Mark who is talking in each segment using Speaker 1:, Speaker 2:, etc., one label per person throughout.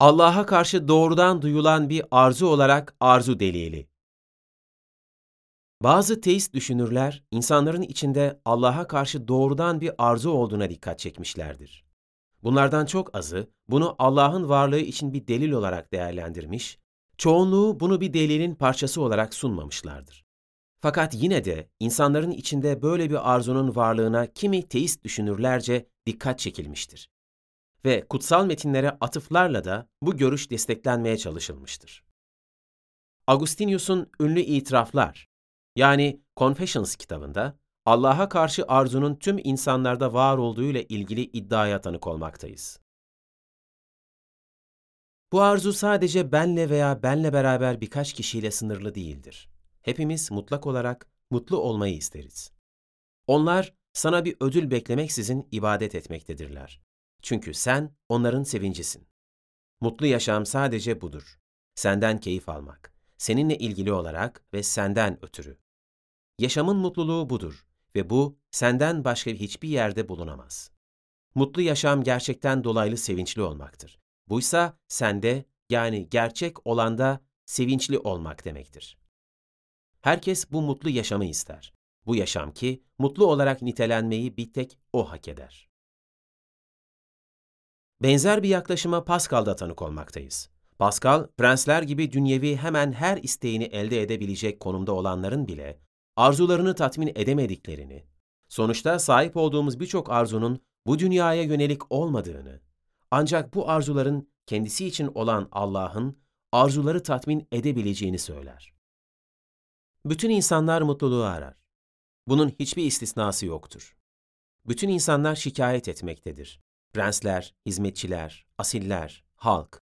Speaker 1: Allah'a karşı doğrudan duyulan bir arzu olarak arzu delili. Bazı teist düşünürler, insanların içinde Allah'a karşı doğrudan bir arzu olduğuna dikkat çekmişlerdir. Bunlardan çok azı, bunu Allah'ın varlığı için bir delil olarak değerlendirmiş, çoğunluğu bunu bir delilin parçası olarak sunmamışlardır. Fakat yine de insanların içinde böyle bir arzunun varlığına kimi teist düşünürlerce dikkat çekilmiştir. Ve kutsal metinlere atıflarla da bu görüş desteklenmeye çalışılmıştır. Agustinius'un ünlü itiraflar, yani Confessions kitabında, Allah'a karşı arzunun tüm insanlarda var olduğu ile ilgili iddiaya tanık olmaktayız. Bu arzu sadece benle veya benle beraber birkaç kişiyle sınırlı değildir. Hepimiz mutlak olarak mutlu olmayı isteriz. Onlar sana bir ödül beklemeksizin ibadet etmektedirler. Çünkü sen onların sevincisin. Mutlu yaşam sadece budur. Senden keyif almak, seninle ilgili olarak ve senden ötürü. Yaşamın mutluluğu budur ve bu senden başka hiçbir yerde bulunamaz. Mutlu yaşam gerçekten dolaylı sevinçli olmaktır. Buysa sende yani gerçek olanda sevinçli olmak demektir. Herkes bu mutlu yaşamı ister. Bu yaşam ki mutlu olarak nitelenmeyi bir tek o hak eder. Benzer bir yaklaşıma Pascal'da tanık olmaktayız. Pascal, prensler gibi dünyevi hemen her isteğini elde edebilecek konumda olanların bile arzularını tatmin edemediklerini, sonuçta sahip olduğumuz birçok arzunun bu dünyaya yönelik olmadığını, ancak bu arzuların kendisi için olan Allah'ın arzuları tatmin edebileceğini söyler. Bütün insanlar mutluluğu arar. Bunun hiçbir istisnası yoktur. Bütün insanlar şikayet etmektedir. Prensler, hizmetçiler, asiller, halk,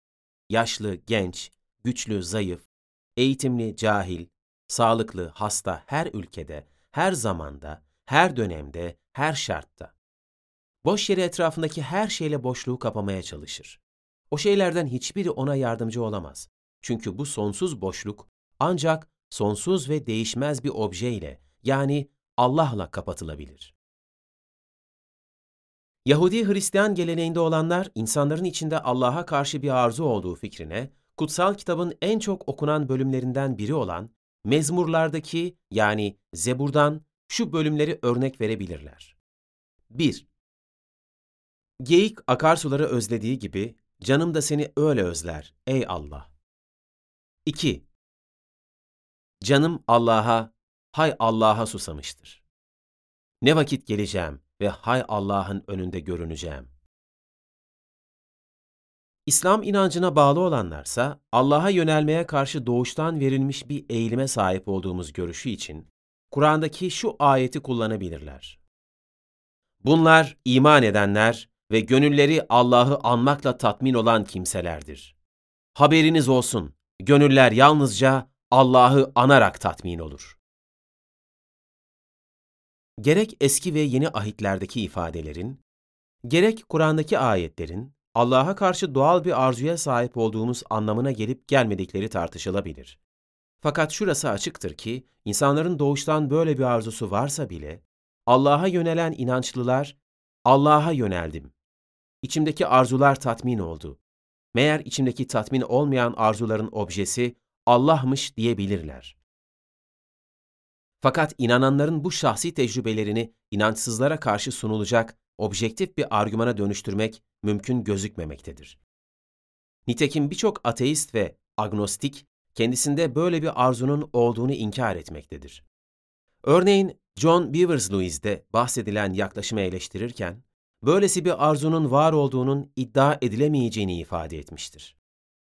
Speaker 1: yaşlı, genç, güçlü, zayıf, eğitimli, cahil, sağlıklı, hasta her ülkede, her zamanda, her dönemde, her şartta. Boş yeri etrafındaki her şeyle boşluğu kapamaya çalışır. O şeylerden hiçbiri ona yardımcı olamaz. Çünkü bu sonsuz boşluk ancak sonsuz ve değişmez bir objeyle yani Allah'la kapatılabilir. Yahudi Hristiyan geleneğinde olanlar insanların içinde Allah'a karşı bir arzu olduğu fikrine kutsal kitabın en çok okunan bölümlerinden biri olan mezmurlardaki yani Zebur'dan şu bölümleri örnek verebilirler. 1. Geyik akarsuları özlediği gibi canım da seni öyle özler ey Allah. 2. Canım Allah'a, hay Allah'a susamıştır. Ne vakit geleceğim ve hay Allah'ın önünde görüneceğim. İslam inancına bağlı olanlarsa Allah'a yönelmeye karşı doğuştan verilmiş bir eğilime sahip olduğumuz görüşü için Kur'an'daki şu ayeti kullanabilirler. Bunlar iman edenler ve gönülleri Allah'ı anmakla tatmin olan kimselerdir. Haberiniz olsun, gönüller yalnızca Allah'ı anarak tatmin olur. Gerek eski ve yeni ahitlerdeki ifadelerin, gerek Kur'an'daki ayetlerin Allah'a karşı doğal bir arzuya sahip olduğumuz anlamına gelip gelmedikleri tartışılabilir. Fakat şurası açıktır ki, insanların doğuştan böyle bir arzusu varsa bile, Allah'a yönelen inançlılar, Allah'a yöneldim. İçimdeki arzular tatmin oldu. Meğer içimdeki tatmin olmayan arzuların objesi Allah'mış diyebilirler. Fakat inananların bu şahsi tecrübelerini inançsızlara karşı sunulacak objektif bir argümana dönüştürmek mümkün gözükmemektedir. Nitekim birçok ateist ve agnostik kendisinde böyle bir arzunun olduğunu inkar etmektedir. Örneğin John Beavers Lewis'de bahsedilen yaklaşımı eleştirirken, böylesi bir arzunun var olduğunun iddia edilemeyeceğini ifade etmiştir.